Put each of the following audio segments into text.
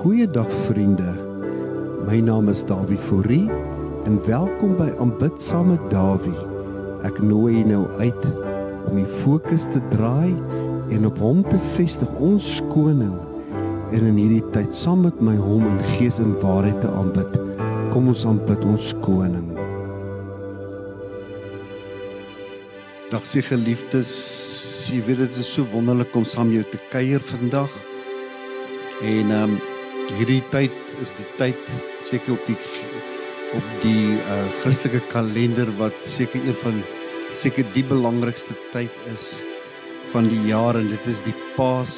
Goeiedag vriende. My naam is Dawie Fourie en welkom by Aanbid saam met Dawie. Ek nooi jou nou uit om die fokus te draai en op hom te vestig ons koning en in hierdie tyd saam met my hom in gees en waarheid te aanbid. Kom ons aanbid ons koning. Dag se geliefdes, jy weet dit is so wonderlik om saam jou te kuier vandag. En ehm um, hierdie tyd is die tyd seker op die op die uh, Christelike kalender wat seker een van seker die belangrikste tyd is van die jaar en dit is die Paas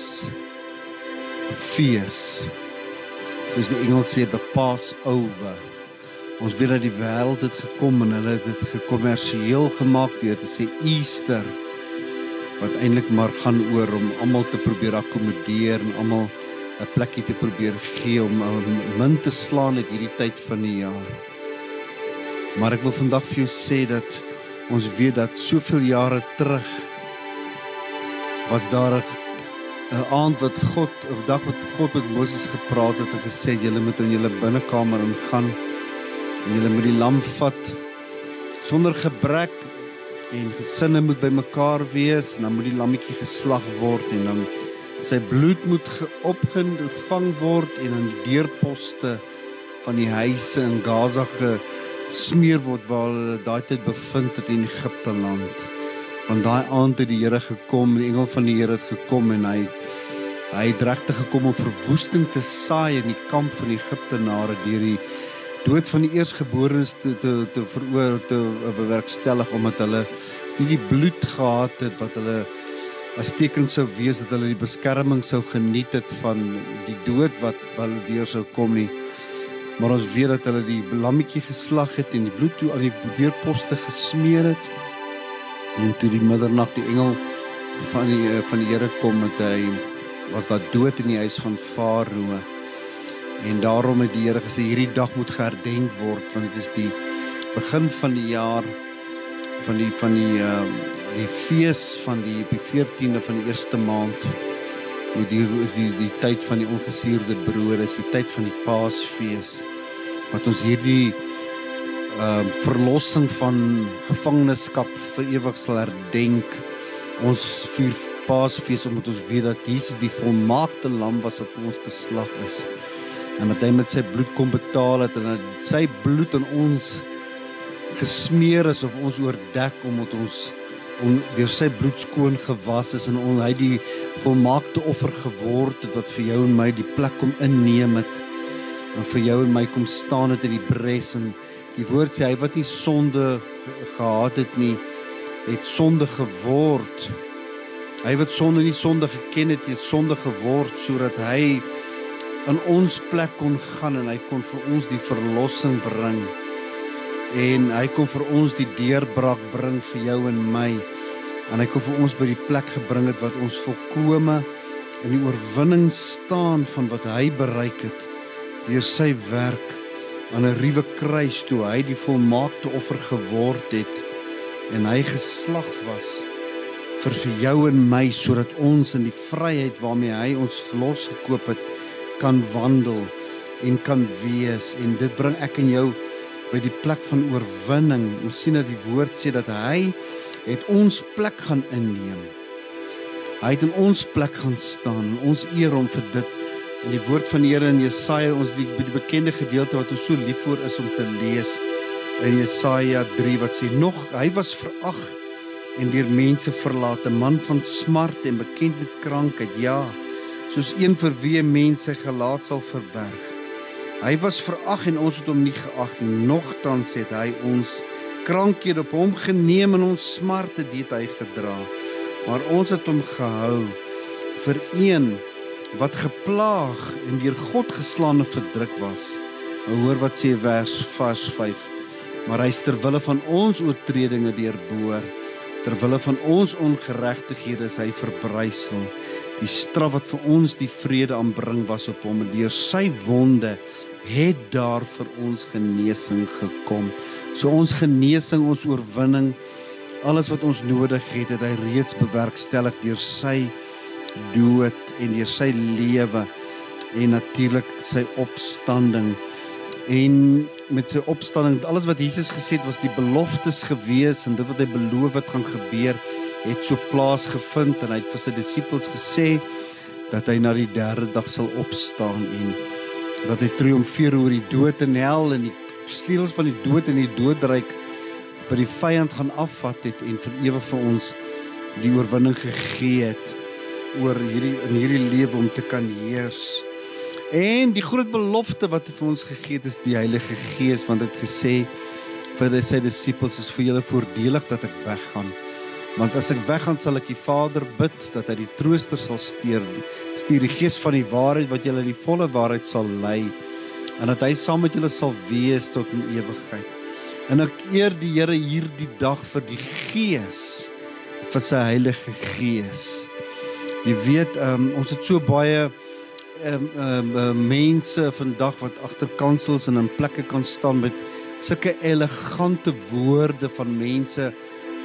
fees. Soos die Engels sê the Passover. Ons weet dat die wêreld het gekom en hulle het dit gekommersieel gemaak deur te sê Easter wat eintlik maar gaan oor om almal te probeer akkommodeer en almal 'n plekkie te probeer gee om min te slaan uit hierdie tyd van die jaar. Maar ek wil vandag vir jou sê dat ons weet dat soveel jare terug was daar 'n aand wat God, 'n dag wat God met Moses gepraat het en gesê julle moet in julle binnekamer ingaan en julle moet die lam vat sonder gebrek en gesinne moet bymekaar wees en dan moet die lammetjie geslag word en dan sy bloed moet opgevang word en aan die deurposte van die huise in Gaza gesmeer word waar hulle daai tyd bevind het in Egipte land. Want daai aand het die Here gekom, die engel van die Here het gekom en hy hy het regtig gekom om verwoesting te saai in die kamp van die Egiptenare deur die dood van die eersgeborenes te te te veroor te bewerkstellig omdat hulle nie die bloed gehad het wat hulle as teken sou wees dat hulle die beskerming sou geniet het van die dood wat hulle deur sou kom nie. Maar ons weet dat hulle die lammetjie geslag het en die bloed toe aan die deurposte gesmeer het. En toe die middernag die engel van die eh, van die Here kom met hy was daar dood in die huis van Farao. En daarom het die Here gesê hierdie dag moet geherdenk word want dit is die begin van die jaar van die van die uh, die fees van die op die 14de van die eerste maand. Hoe die is die die tyd van die ongesuurde brood, is die tyd van die Paasfees wat ons hierdie ehm uh, verlossing van gevangenskap vir ewig sal herdenk. Ons vier Paasfees omdat ons weet dat Jesus die volmaakte lam was wat vir ons geslag is. En dat hy met sy bloed kom betaal het en dat sy bloed aan ons gesmeer is of ons oordek omdat ons om deur sy bloed skoon gewas is en on, hy die volmaakte offer geword het wat vir jou en my die plek kom inneem het en vir jou en my kom staan het in die bres en die woord sê hy wat nie sonde gehad het nie het sonde geword. Hy wat sonde nie sonde geken het het sonde geword sodat hy in ons plek kon gaan en hy kon vir ons die verlossing bring en hy kom vir ons die deurbraak bring vir jou en my. En hy kom vir ons by die plek gebring het wat ons volkome in die oorwinning staan van wat hy bereik het deur sy werk aan 'n ruwe kruis toe hy die volmaakte offer geword het en hy geslag was vir vir jou en my sodat ons in die vryheid waarmee hy ons verlos gekoop het kan wandel en kan wees. En dit bring ek en jou by die plek van oorwinning. Ons sien dat die woord sê dat hy het ons plek gaan inneem. Hy het in ons plek gaan staan. Ons eer hom vir dit. In die woord van die Here in Jesaja, ons die, die bekende gedeelte wat ons so lief vir is om te lees in Jesaja 3 wat sê nog hy was verag en deur mense verlate, man van smart en bekend met krankheid. Ja, soos een vir wie mense gelaat sal verberg. Hy was verag en ons het hom nie geag nie. Nogtans het hy ons krankhede op hom geneem en ons smarte dit hy gedra. Maar ons het hom gehou vir een wat geplaag en deur God geslaan en verdruk was. Nou hoor wat sê vers vers 5. Maar hy ter wille van ons oortredinge deurboor, ter wille van ons ongeregtighede is hy verbrysel. Die straf wat vir ons die vrede aanbring was op hom en deur sy wonde het daar vir ons genesing gekom. So ons genesing, ons oorwinning, alles wat ons nodig het, het hy reeds bewerkstellig deur sy dood en deur sy lewe en natuurlik sy opstanding. En met sy opstanding, alles wat Jesus gesê het was die beloftes gewees en dit wat hy beloof het gaan gebeur, het so plaasgevind en hy het vir sy disippels gesê dat hy na die derde dag sal opstaan en dat hy triomfeer oor die dood en hel en die sleutels van die dood en die doodryk by die vyand gaan afvat het en vir ewig vir ons die oorwinning gegee het oor hierdie in hierdie lewe om te kan heers. En die groot belofte wat hy vir ons gegee het is die Heilige Gees want het gesê vir sy disippels is vir julle voordelig dat ek weggaan. Want as ek weggaan sal ek die Vader bid dat hy die trooster sal stuur, stuur die Gees van die waarheid wat julle in die volle waarheid sal lei en dat hy saam met julle sal wees tot in ewigheid. En ek eer die Here hierdie dag vir die Gees vir sy Heilige Gees. Jy weet, um, ons het so baie ehm um, um, mense vandag wat agter kansels en in plekke kan staan met sulke elegante woorde van mense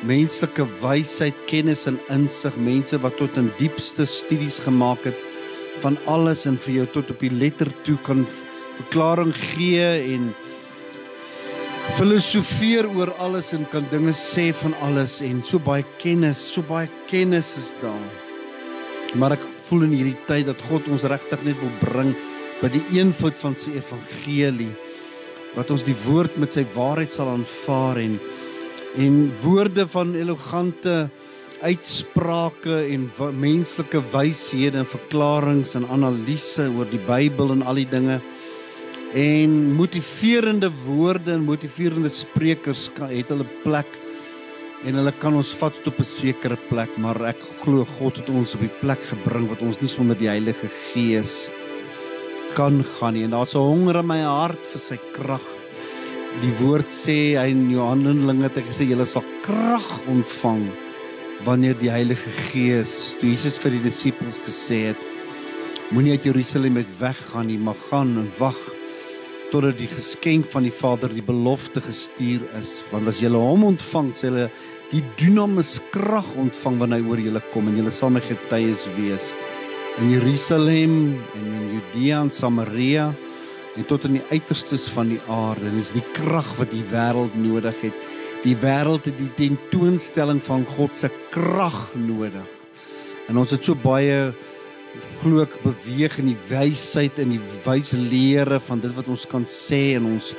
menslike wysheid, kennis en insig, mense wat tot in diepste studies gemaak het van alles en vir jou tot op die letter toe kan verklaring gee en filosofeer oor alles en kan dinge sê van alles en so baie kennis, so baie kennis is daar. Maar ek voel in hierdie tyd dat God ons regtig net wil bring by die eenvoud van sy evangelie wat ons die woord met sy waarheid sal aanvaar en en woorde van elegante uitsprake en menslike wyshede en verklaringe en analise oor die Bybel en al die dinge en motiverende woorde en motiverende sprekers het hulle plek en hulle kan ons vat tot op 'n sekere plek, maar ek glo God het ons op die plek gebring wat ons nie sonder die Heilige Gees kan gaan nie. En daar's 'n honger in my hart vir sy krag. Die woord sê hy in Johannelinge het hy gesê julle sal krag ontvang wanneer die Heilige Gees, toe Jesus vir die disippels gesê het, moenie uit Jerusalem met weggaan nie, maar gaan en wag totdat die geskenk van die Vader die belofte gestuur is. Want as julle hom ontvang sê hulle die dunamis krag ontvang wanneer hy oor julle kom en julle sal my getuies wees in Jerusalem en in Judea en Samaria en tot in die uiterstes van die aarde. En dis die krag wat die wêreld nodig het. Die wêreld het die tentoonstelling van God se krag nodig. En ons het so baie glo ek beweeg in die wysheid en die wyse lere van dit wat ons kan sê en ons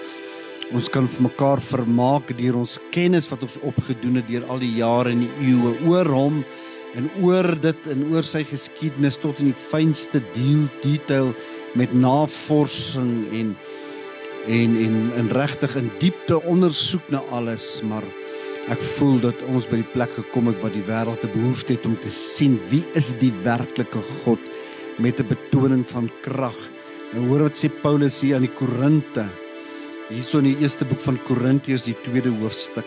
ons kan vir mekaar vermaak deur ons kennis wat ons opgedoen het deur al die jare en die eeue oor hom en oor dit en oor sy geskiedenis tot in die fynste deel detail met navorsing en en en in regtig in diepte ondersoek na alles maar ek voel dat ons by die plek gekom het wat die wêreld te behoefte het om te sien wie is die werklike God met 'n betoning van krag. Nou hoor wat sê Paulus hier aan die Korinte. Hierso in die eerste boek van Korintiërs, die tweede hoofstuk.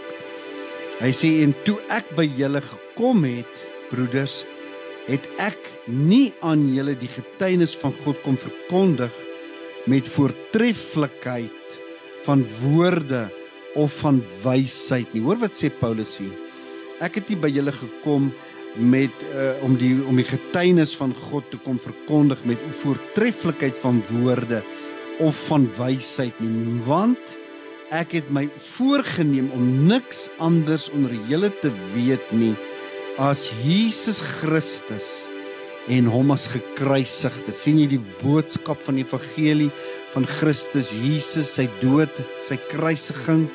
Hy sê en toe ek by julle gekom het, broeders, het ek nie aan julle die getuienis van God kom verkondig met voortreffelikheid van woorde of van wysheid nie. Hoor wat sê Paulus hier. Ek het nie by julle gekom met uh, om die om die getuienis van God te kom verkondig met voortreffelikheid van woorde of van wysheid nie want ek het my voorgenem om niks anders onder julle te weet nie as Jesus Christus en hom as gekruisigde. sien jy die boodskap van die evangelie van Christus Jesus sy dood sy kruisiging?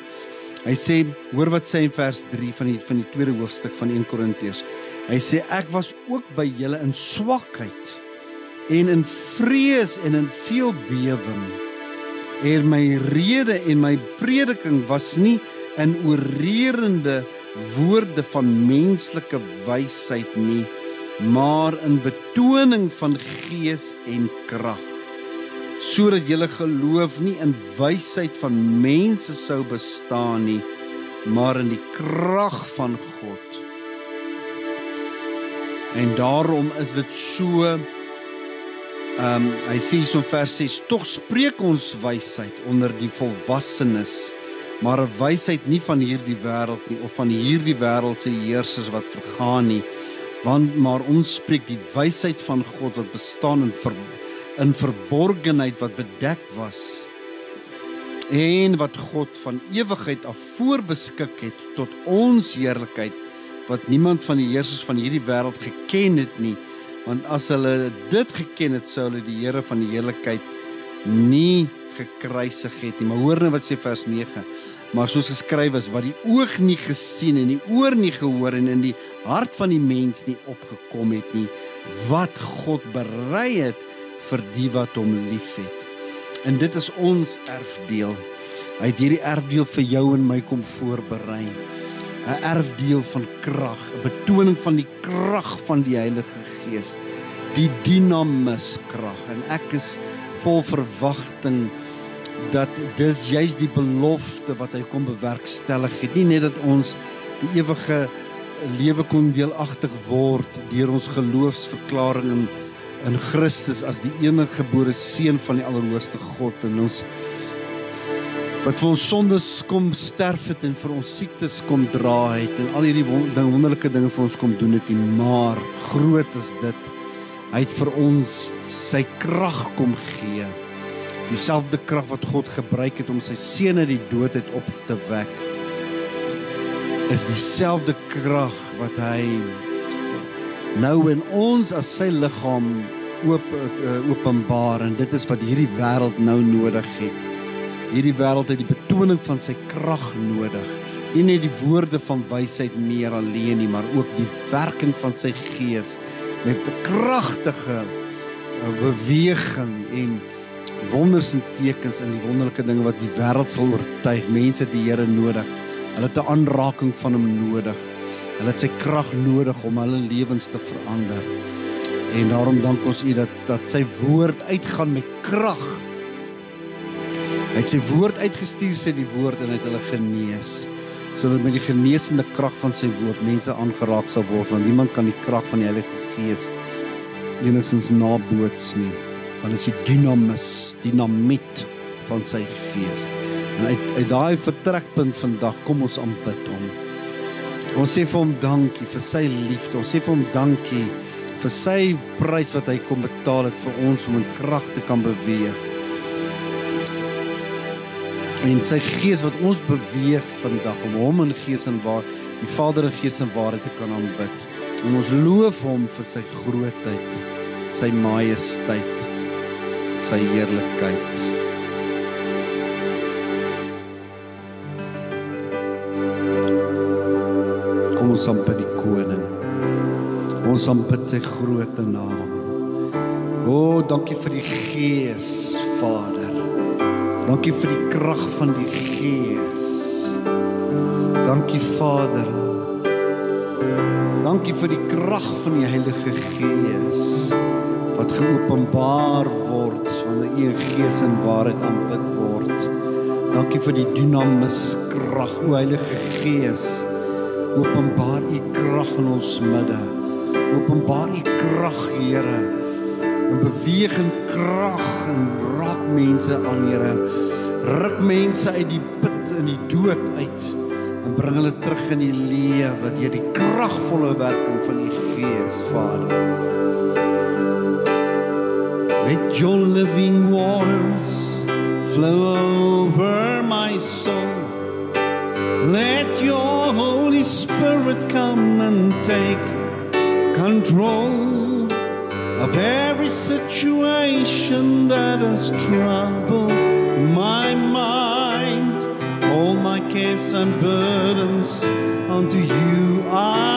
Hy sê hoor wat sê in vers 3 van die van die tweede hoofstuk van 1 Korintiërs. Hy sê ek was ook by julle in swakheid en in vrees en in veel bewering. En my rede en my prediking was nie in oorreerende woorde van menslike wysheid nie, maar in betoning van gees en krag. Sodat julle geloof nie in wysheid van mense sou bestaan nie maar in die krag van God. En daarom is dit so ehm um, hy sê so vers 6 tog spreek ons wysheid onder die volwassenes maar 'n wysheid nie van hierdie wêreld nie of van hierdie wêreld se heersers wat vergaan nie. Want maar ons spreek die wysheid van God wat bestaan in ver, in verborgenheid wat bedek was. En wat God van ewigheid af voorbeskik het tot ons heerlikheid wat niemand van die heersers van hierdie wêreld geken het nie. Want as hulle dit geken het sou hulle die Here van die heerlikheid nie gekruisig het nie. Maar hoor nou wat sê vers 9 maar soos geskryf is wat die oog nie gesien en die oor nie gehoor en in die hart van die mens nie opgekom het nie wat God berei het vir die wat hom liefhet. En dit is ons erfdeel. Hy het hierdie erfdeel vir jou en my kom voorberei. 'n Erfdeel van krag, 'n betoning van die krag van die Heilige Gees, die dinamus krag. En ek is vol verwagting dat dis juis die belofte wat hy kom bewerkstellig het. Nie net dat ons die ewige lewe kon deelagtig word deur ons geloofsverklaring en in Christus as die enige gebore seun van die allerhoogste God en ons wat vir ons sondes kom sterf het en vir ons siektes kom dra het en al hierdie ding wonderlike dinge vir ons kom doen het nie maar groot is dit hy het vir ons sy krag kom gee dieselfde krag wat God gebruik het om sy seun uit die dood uit op te wek is dieselfde krag wat hy nou in ons as sy liggaam oop uh, openbaar en dit is wat hierdie wêreld nou nodig het. Hierdie wêreld het die betoning van sy krag nodig. Nie net die woorde van wysheid meer alleen nie, maar ook die werking van sy gees met 'n kragtige uh, beweging en wonders en tekens in die wonderlike dinge wat die wêreld sal oortuig. Mense het die Here nodig. Hulle het 'n aanraking van hom nodig. Hulle het sy krag nodig om hulle lewens te verander. En daarom dank ons U dat dat sy woord uitgaan met krag. Hy het sy woord uitgestuur sê die woord en hy het hulle genees. Sodat met die genesende krag van sy woord mense aangeraak sal word want niemand kan die krag van die Heilige Gees enigstens naboots nie. Want dit is die dinamus, dinamiet van sy gees. En uit uit daai vertrekpunt vandag kom ons aanbid hom. Ons sê vir hom dankie vir sy liefde. Ons sê vir hom dankie vir sy prys wat hy kom betaal het vir ons om in krag te kan beweeg. En sy gees wat ons beweeg vandag om hom in gees en waar die Vader in gees en waarheid te kan aanbid. En ons loof hom vir sy grootheid, sy majesteit, sy heerlikheid. ons aanbid die koning. Ons aanbid sy groot naam. O, oh, dankie vir die Gees, Vader. Dankie vir die krag van die Gees. Dankie Vader. Dankie vir die krag van die Heilige Gees wat geopenbaar U Gees in waarheid aanbid word. Dankie vir die dinamus krag, o Heilige Gees Openbaar u krag in ons midde. Openbaar u krag, Here. En beweeg in krag en raak mense aan, Here. Ruk mense uit die put in die dood uit en bring hulle terug in die lewe deur die kragvolle werking van u Gees, Vader. Let your living waters flow over my soul. Let your Holy Spirit come and take control of every situation that has troubled my mind. All my cares and burdens unto you I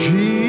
Jesus.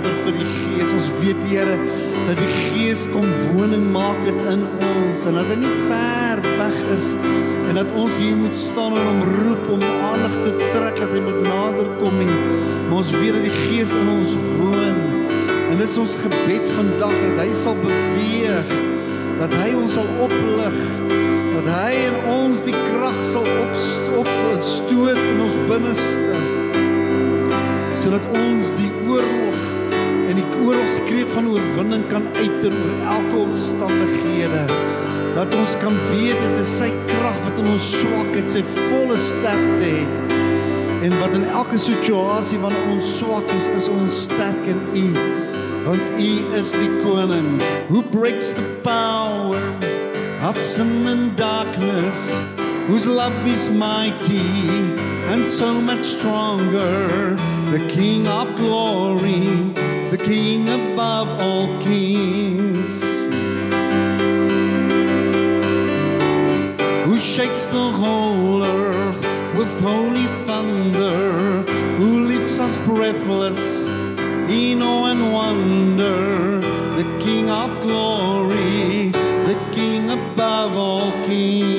Vader vir die Gees. Ons weet Here dat die Gees kom woning maak dit in ons en dat dit nie ver weg is en dat ons hier moet staan en hom roep om aandag te trek dat hy moet nader kom en maar ons weet dat die Gees in ons woon. En dit is ons gebed vandag dat hy sal beweeg, dat hy ons sal oplig, dat hy in ons die krag sal op opstoot in ons binneste sodat ons die oorlogskreet van oorwinning kan uiter oor elke omstandighede. Dat ons kan weet dit is sy krag wat in ons swakheid sy volle sterkte het. En wat in elke situasie wanneer ons swak is, is ons sterk in U. Want U is die koning who breaks the power of sin and darkness, whose love is mighty and so much stronger. The King of glory, King above all kings. Who shakes the whole earth with holy thunder, who leaves us breathless in awe and wonder. The King of glory, the King above all kings.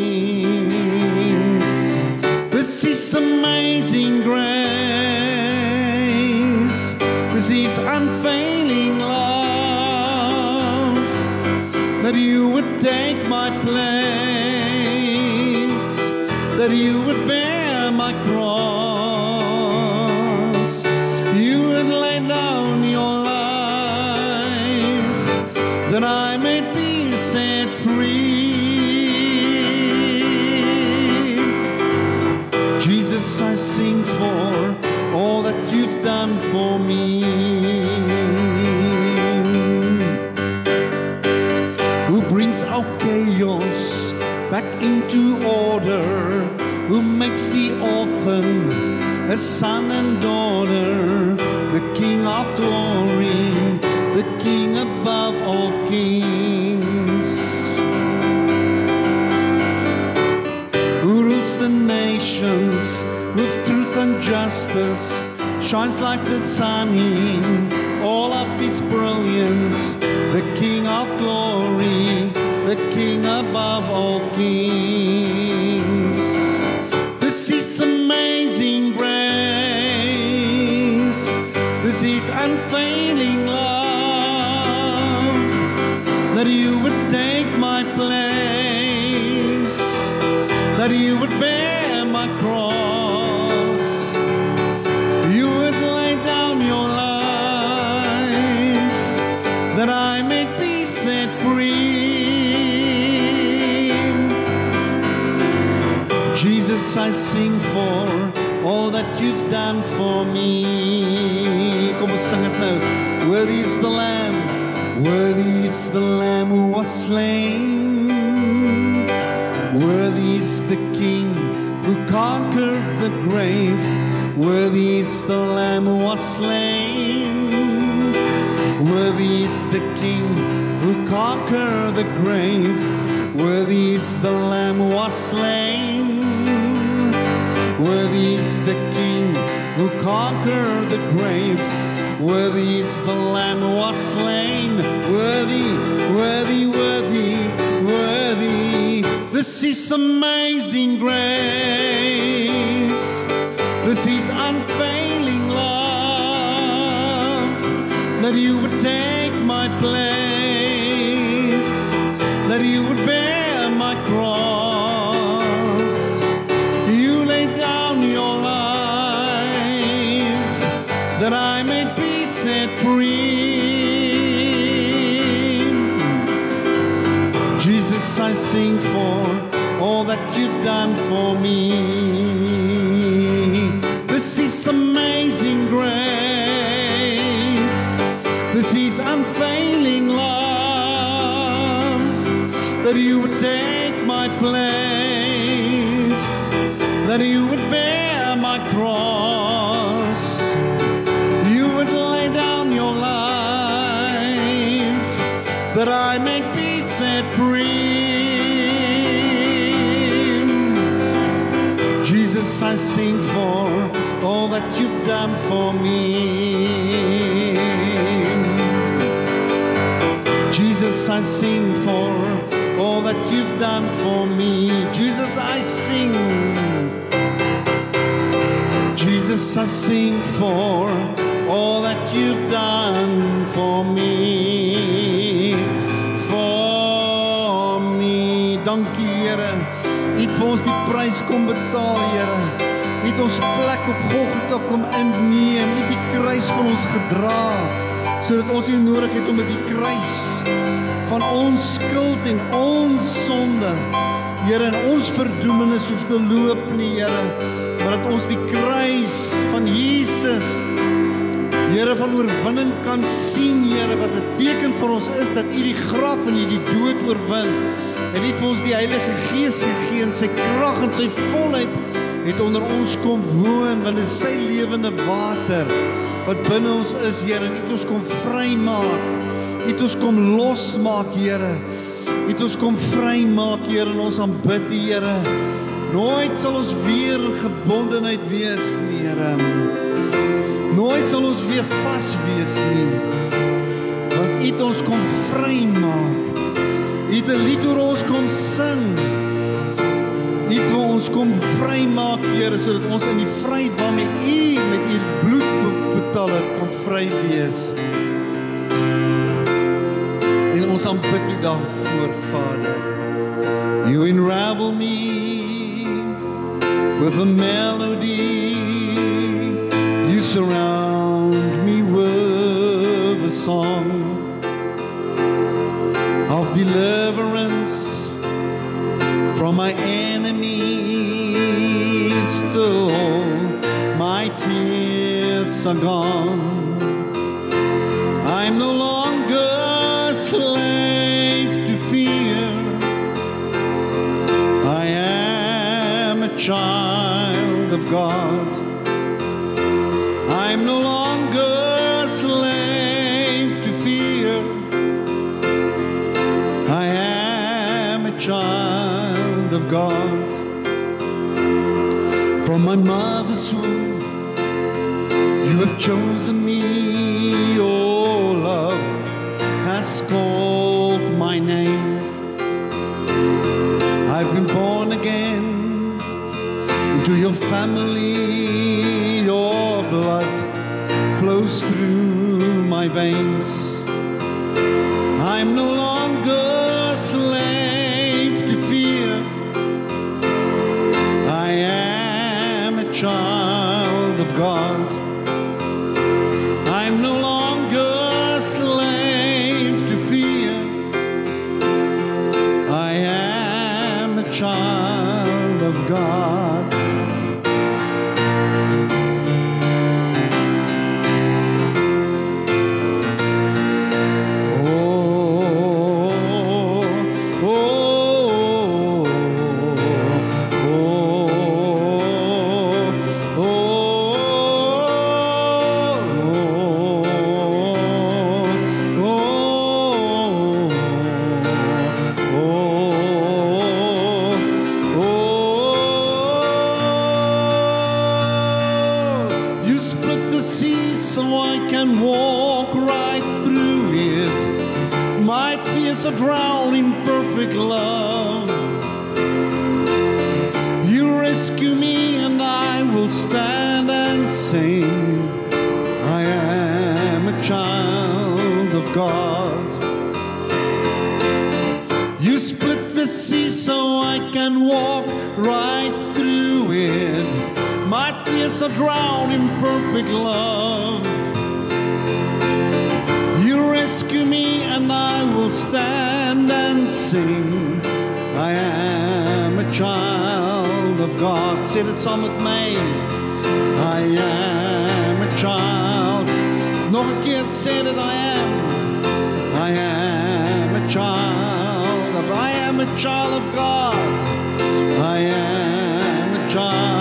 Makes the orphan a son and daughter, the King of glory, the King above all kings. Who rules the nations with truth and justice, shines like the sun in all of its brilliance, the King of glory, the King above all kings. Unfailing love that you would take my place, that you would bear my cross, you would lay down your life that I may be set free. Jesus, I sing for all that you've done for me. Sing dit nou. Worthy is the lamb, worthy is the lamb who was slain. Worthy is the king who conquered the grave. Worthy is the lamb who was slain. Worthy is the king who conquered the grave. Worthy is the lamb who was slain. Worthy is the king who conquered the grave. Worthy is the lamb who was slain. Worthy, worthy, worthy, worthy. This is amazing grace. This is unfailing love that you would take my place, done for me. This is amazing grace. This is unfailing love that you would take my place, that you would done for me. Jesus, I sing for all that you've done for me. Jesus, I sing. Jesus, I sing for all that you've done for me. For me. Dankie, Here. U het vir ons die prys kom betaal, Here. U het ons plek op Golgotha kom inneem. U het die kruis van ons gedra sodat ons nie nodig het om met die kruis van ons skuld en ons sonde Here en ons verdoemenis hoef te loop nie Here maar dat ons die kruis van Jesus Here van oorwinning kan sien Here wat 'n teken vir ons is dat U die graf en U die dood oorwin en U het vir ons die Heilige Gees gegee en sy krag en sy volheid het onder ons kom woon want dit is sy lewende water wat binne ons is Here. U het ons kom vrymaak. U het ons kom losmaak Here. U het ons kom vrymaak Here en ons aanbid U Here. Nooit sal ons weer gebondenheid wees nie Here. Nooit sal ons weer vas wees nie. Want U het ons kom vrymaak. U het 'n lied oor ons kom sing U het ons kom vrymaak Here sodat ons in die vryheid waarmee U met U bloed betaal het kan vry wees. En ons aanbid U daarvoor Vader. You unravel me with a melody. You surround me with a song of deliverance from my enemies nights are gone. I'm no longer a slave to fear. I am a child of God. I'm no longer a slave to fear. I am a child of God. From my mother's womb have chosen me, oh love has called my name. I've been born again into your family, your blood flows through my veins. I am a child of God. You split the sea so I can walk right through it. My fears are drowned in perfect love. You rescue me and I will stand and sing. I am a child of God. Say it met my. I am a child. Nog 'n keer sê dit I am. I am a child I am a child of God. I am a child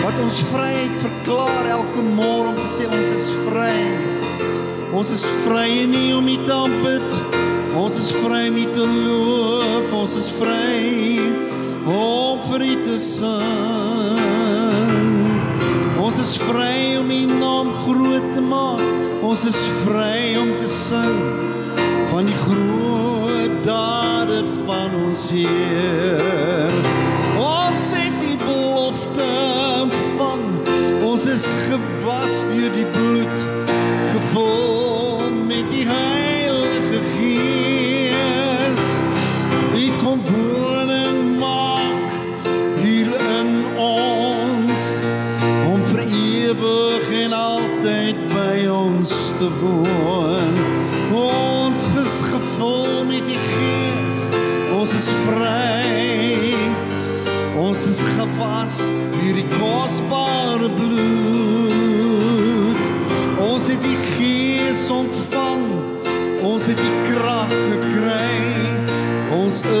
Wat ons vryheid verklaar elke môre om te sê ons is vry. Ons is vry nie om U te aanbid. Ons is vry om te loof. Ons is vry om vir U te sing. Ons is vry om U naam groot te maak. Ons is vry om te sing van die groot dade van ons Heer.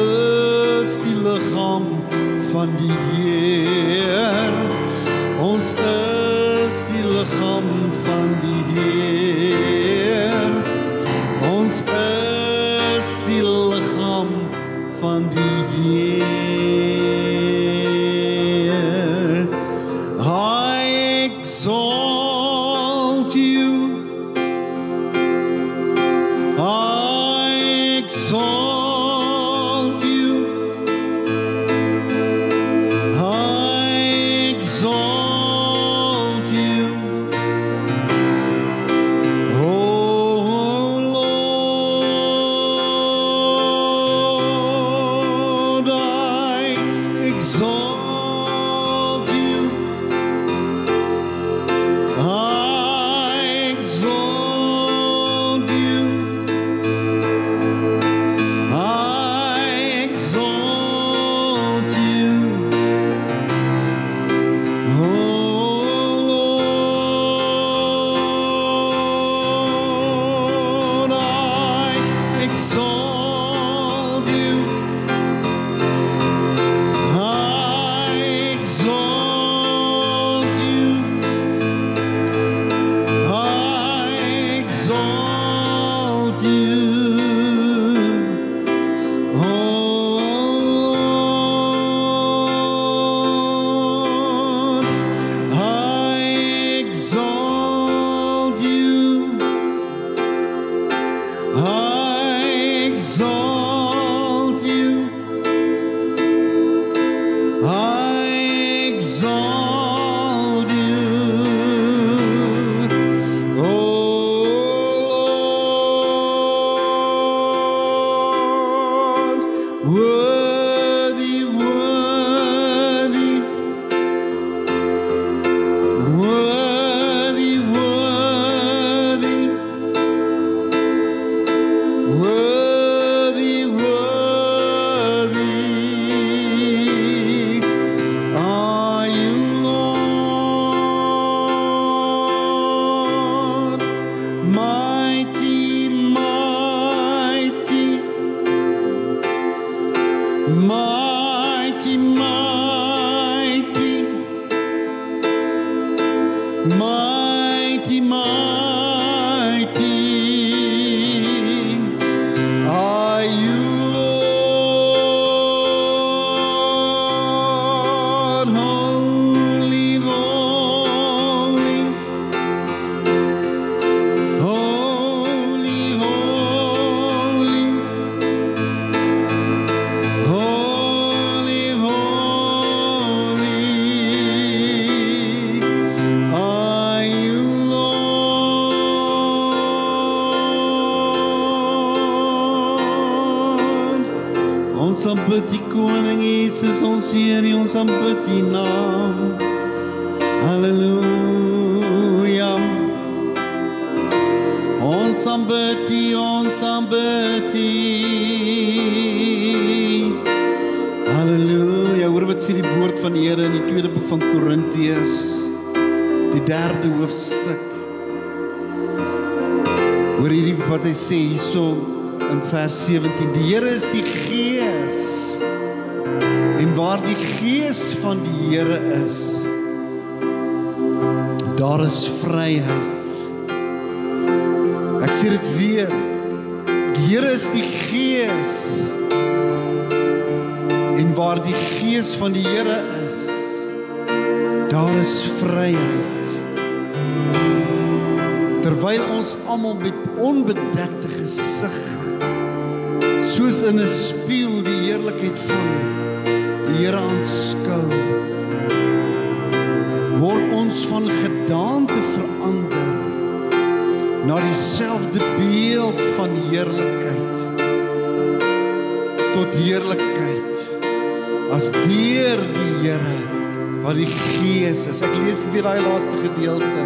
Is die liggaam van die Heer. Ons is die liggaam Korintiërs, die derde hoofstuk. Hoor hierdie wat hy sê hierso in vers 17. Die Here is die Gees. En waar die Gees van die Here is, daar is vryheid. Ek sê dit weer. Die Here is die Gees. En waar die Gees van die Here is, daar is vryheid. Terwyl ons almal met onbedekte gesig soos in 'n spieël die heerlikheid van die Here aanskou, word ons van gedaante verander na dieselfde beeld van heerlikheid tot heerlikheid as deur die Here wat die Gees is. Ek lees weer daai laaste gedeelte.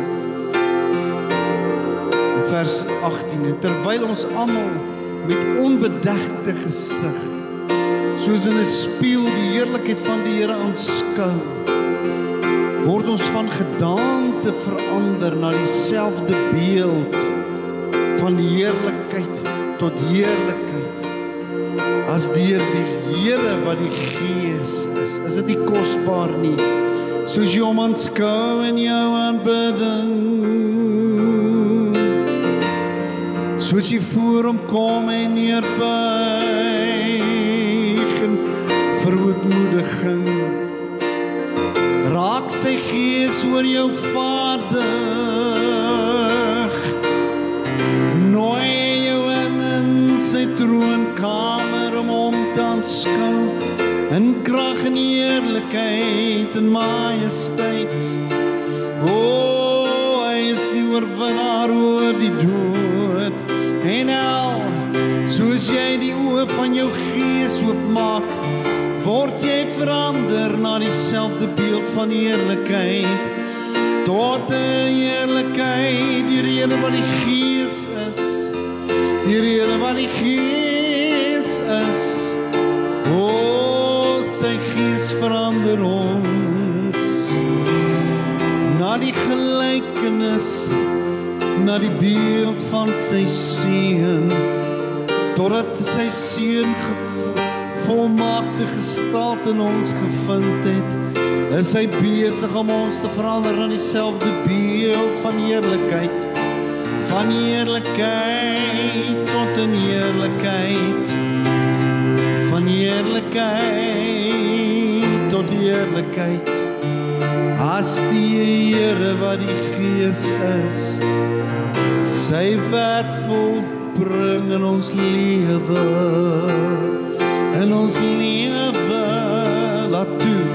In vers 18 en terwyl ons almal met onbedekte gesig soos in 'n spieël die heerlikheid van die Here aanskou word ons van gedaante verander na dieselfde beeld van heerlikheid tot heerlikheid as deur die Here wat die Gees is is dit nie kosbaar nie soos jy hom aanskou in jou aanbidding. Soos jy voor hom kom en neerbuig en verootmoediging. Raak sy gees oor jou nooi jou in, in sy troonkamer om hom te aanskou in krag en eerlikheid en majesteit. O hy is die oorwinnaar oor die dood. En al soos jy die oë van jou gees oopmaak word jy verander na dieselfde beeld van eerlikheid tot 'n eerlikheid die Here wat die gees is. Die Here wat die gees is sy gees verander ons. Na die gelykenis na die beeld van sy seun totdat sy seun volmaakte gestalte in ons gevind het is hy besig om ons te verander in dieselfde beeld van heerlikheid van heerlikheid tot 'n heerlikheid. Van heerlikheid heerlikheid. As die Here wat die Gees is sy werk volbring in ons lewe in ons lewe laat toe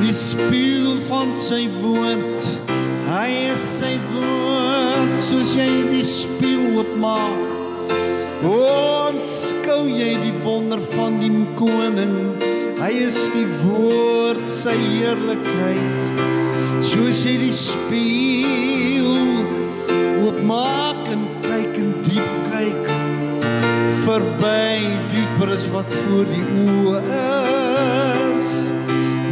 die spieël van sy woord. Hy is sy woord soos jy die spieël oopmaak. Ons skou jy die wonder van die koning hy is die woord sy heerlikheid. Soos jy die spieël oopmaak en kyk en diep kyk verby dieper as wat voor die oë is.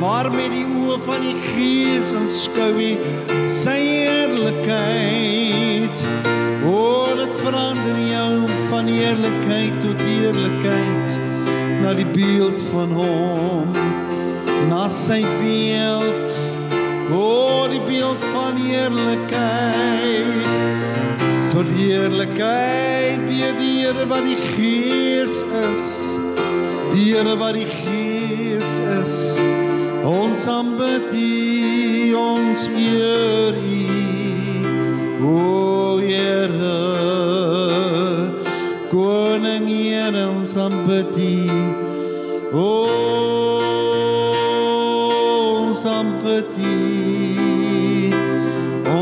Maar met die oë van die gees aanskou jy sy heerlikheid. O dit verander jou van heerlikheid tot heerlikheid na die beeld van hom na sy beeld. O die beeld van heerlikheid tot heerlikheid die die Here wat die Gees is. Die Here wat die Gees is ons aanbid U ons eer U. O Here Here ons aanbid U o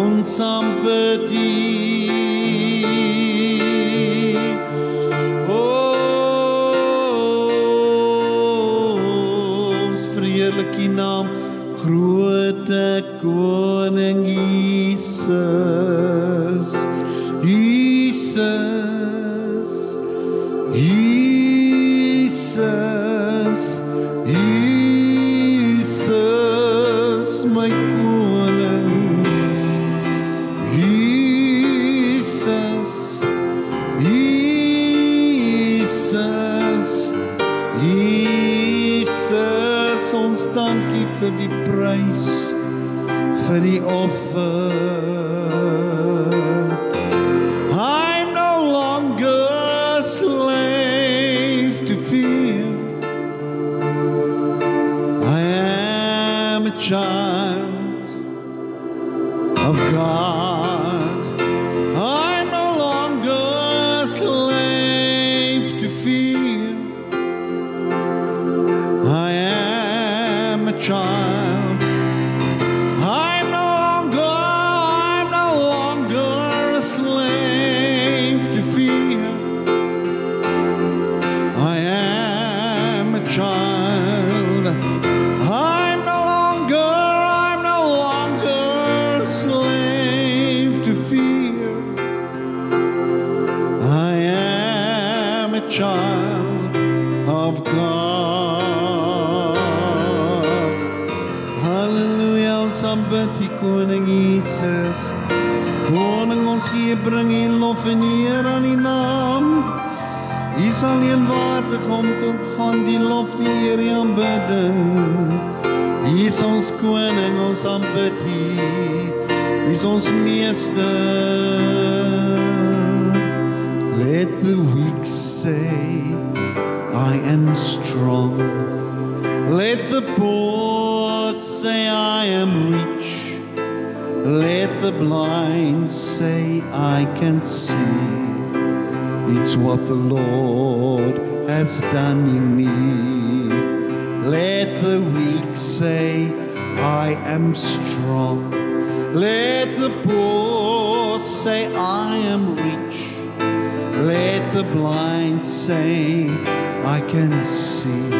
I can see.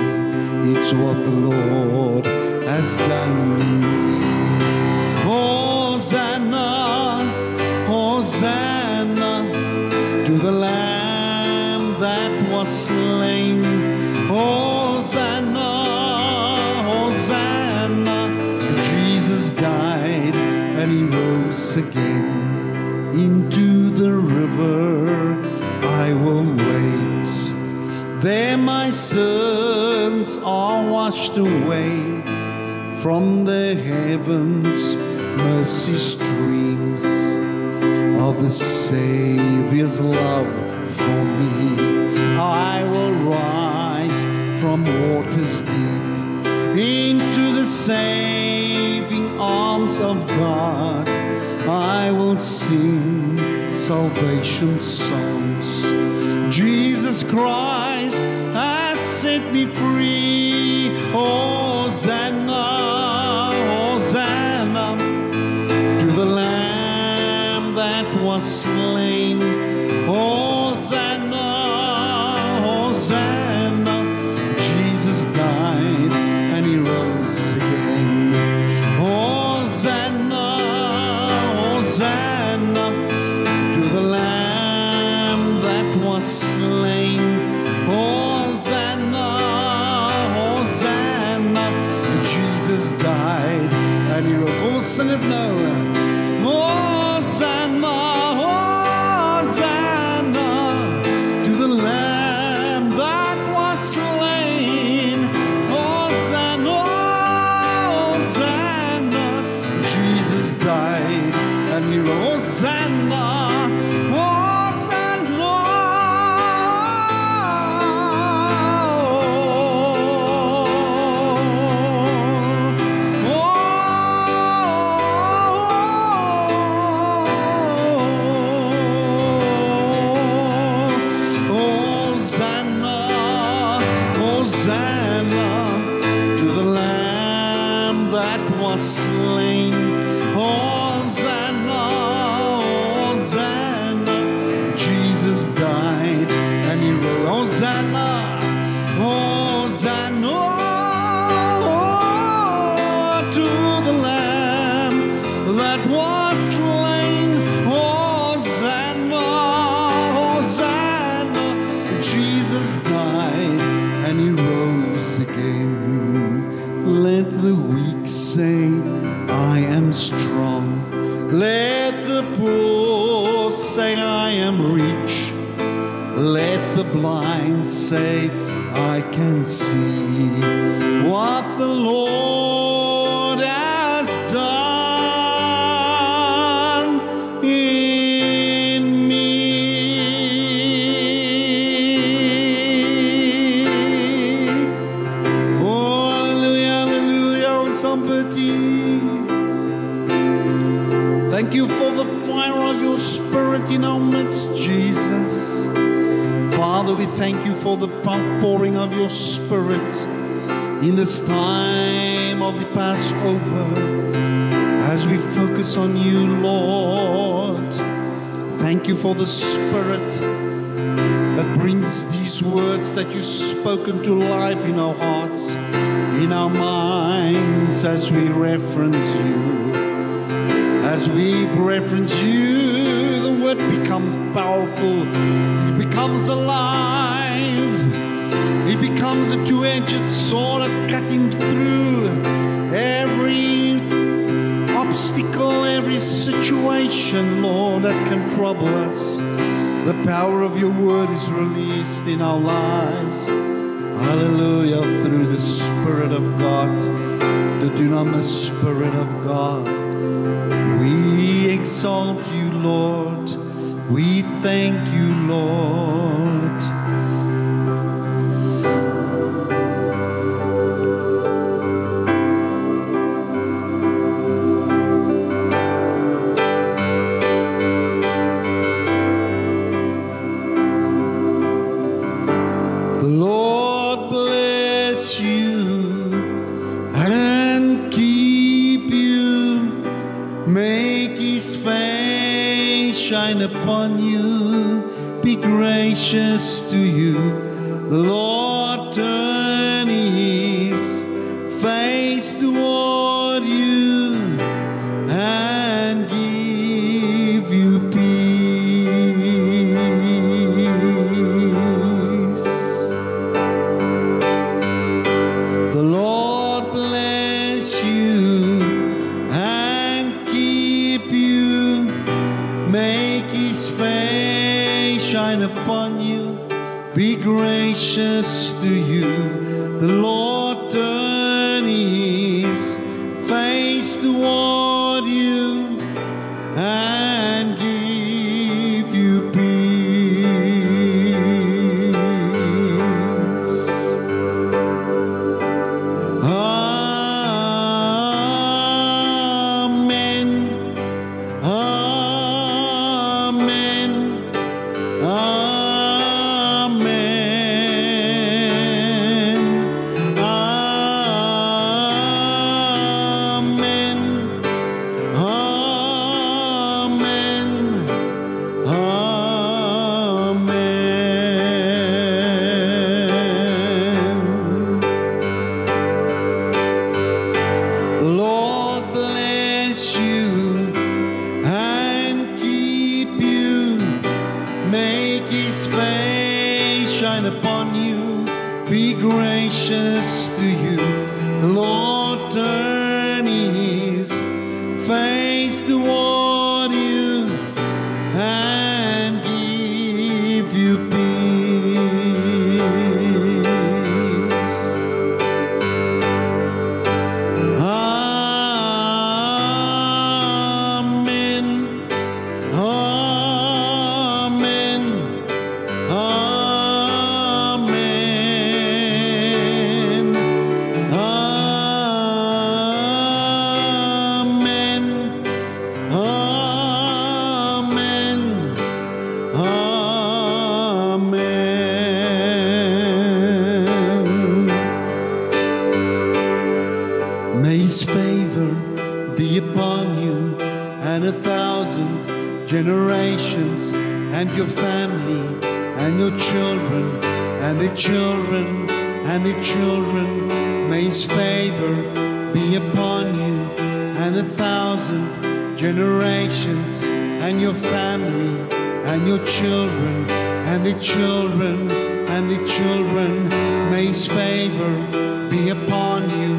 It's what the Lord has done. Hosanna, Hosanna to the Lamb that was slain. Hosanna, Hosanna. Jesus died and he rose again There my sins are washed away from the heavens, mercy streams of the Savior's love for me. I will rise from waters deep into the saving arms of God. I will sing salvation songs. Jesus Christ set me free. Hosanna, time over as we focus on you, Lord. Thank you for the spirit that brings these words that you've spoken to life in our hearts, in our minds as we reference you. As we reference you, the word becomes powerful, it becomes alive. it becomes a two-edged sword cutting through every obstacle, every situation, Lord, that can trouble us. The power of your word is released in our lives. Hallelujah, through the Spirit of God, the dunamis Spirit of God. We exalt you, Lord. We thank you, Lord. Gracious to you. Lord shine upon you. Be gracious to you. The Lord and your family and your children and the children and the children. May his favor be upon you and a thousand generations and your family and your children and the children and the children. May his favor be upon you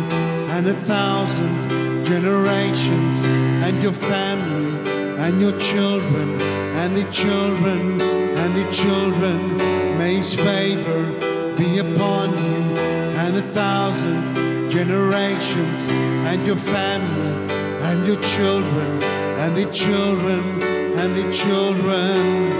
and a thousand generations and your family and your children and the children and the children. May his favor be upon you and a thousand generations and your family and your children and the children and the children.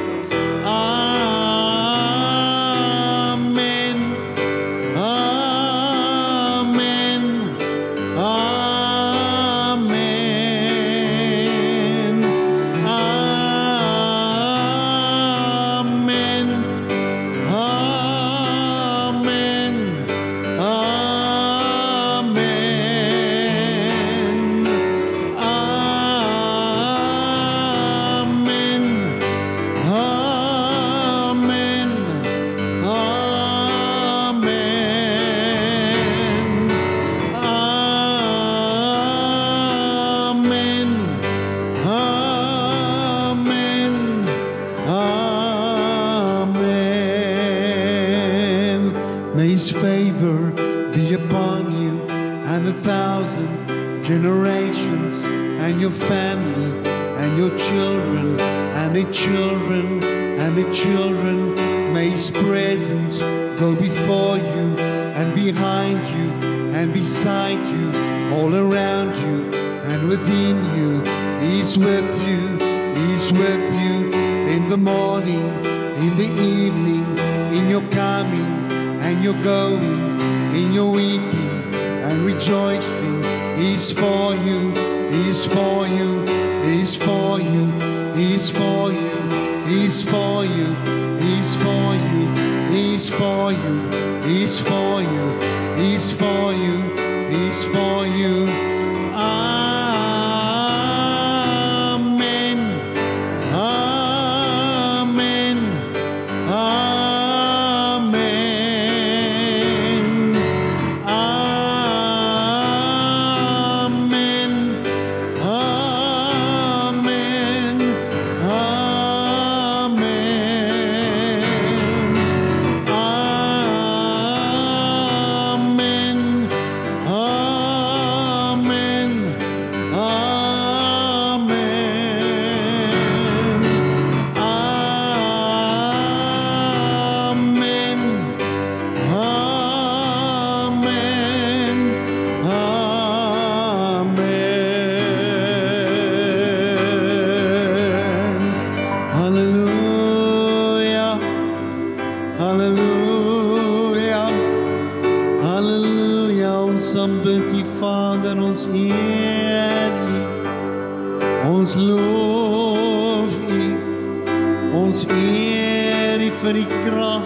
May his favor be upon you and a thousand generations and your family and your children and their children and their children. May his presence go before you and behind you and beside you, all around you and within you. He's with you, he's with you in the morning, in the evening, in your coming and your going, in your weeping and rejoicing. He's for you, he's for you, he's for you, he's for you, he's for you, he's for you, he's for you, he's for you, he's for you, he's for you. Hallelujah. Hallelujah. Ons aanbid U Vader, ons eer U. Ons loof U. Ons eer U vir die krag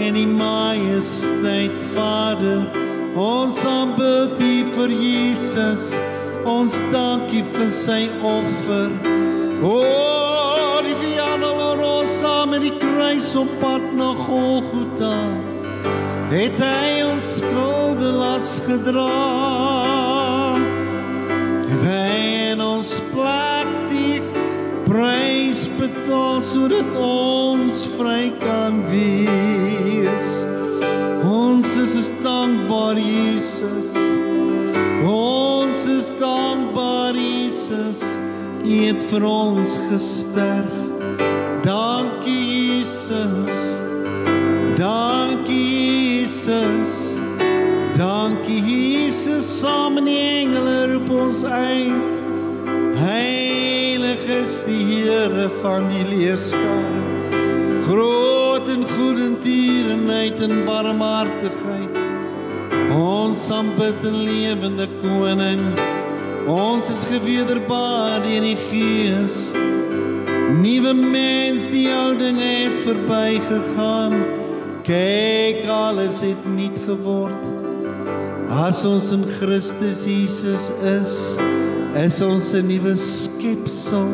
en die majesteit, Vader. Ons aanbid U vir Jesus. Ons dank U vir sy offer. O, die kruis op pad na Golgotha. Het hy ons skulde las gedra. En hy in ons plek die prys betaal sodat ons vry kan wees. Ons is dankbaar Jesus. Ons is dankbaar Jesus. U het vir ons gesterf. Jesus. Dankie Jesus. Dankie Jesus. Saam met die engele roep ons uit. Heilig is die Here van die leerskare. Groot en goed en tierenheid en barmhartigheid. Ons aanbid 'n lewende koning. Ons is gewederbaar deur die Gees. Nuwe mens, die ou dinge het verbygegaan. Kyk, alles het nuut geword. As ons in Christus Jesus is, is ons 'n nuwe skepsel.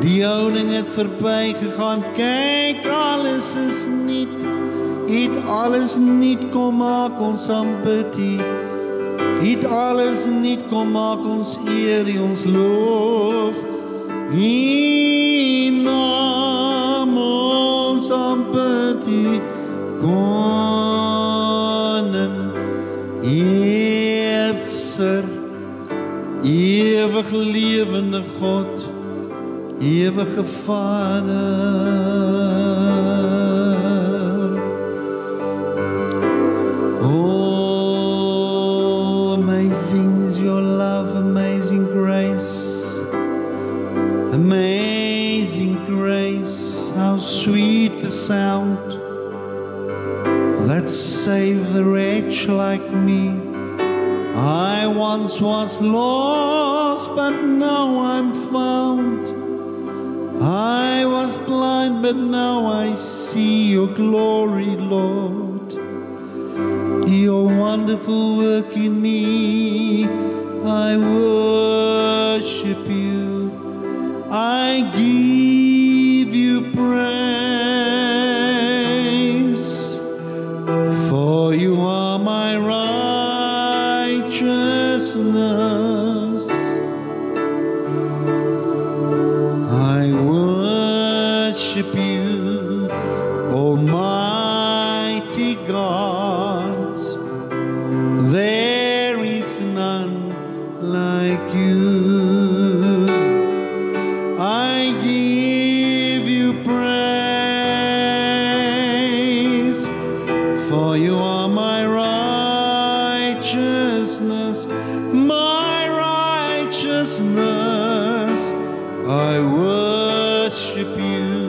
Die ou ding het verbygegaan. Kyk, alles is nuut. Het alles nuut kom maak ons aanbid U. Het alles nuut kom maak ons eer U, ons loof. Imamo sampati konen Eerser ewig lewende God ewige Vader. Amazing grace, how sweet the sound that saved a wretch like me. I once was lost, but now I'm found. I was blind, but now I see your glory, Lord. Your wonderful work in me, I you. I give righteousness, my righteousness. I worship you.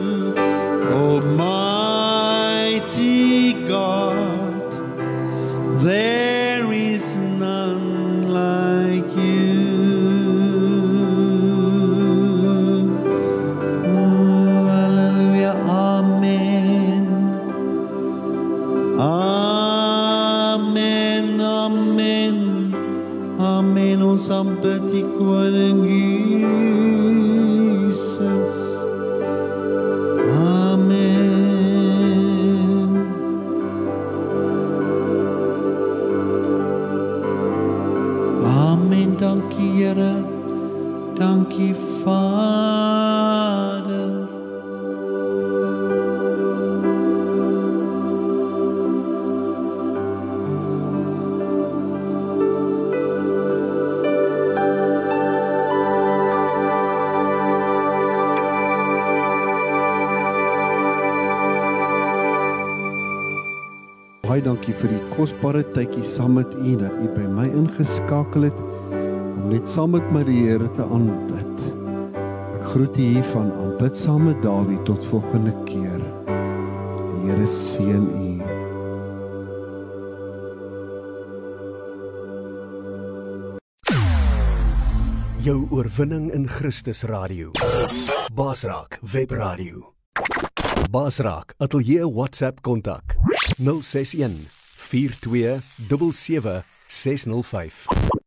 Kosbare tydjie saam met u dat u by my ingeskakel het om net saam met my die Here te aanbid. Ek groet u hier van aanbid saam met Dawie tot volgende keer. Die Here seën u. Jou oorwinning in Christus radio. Basraak webradio. Basraak atelier WhatsApp kontak 061 42 77 605.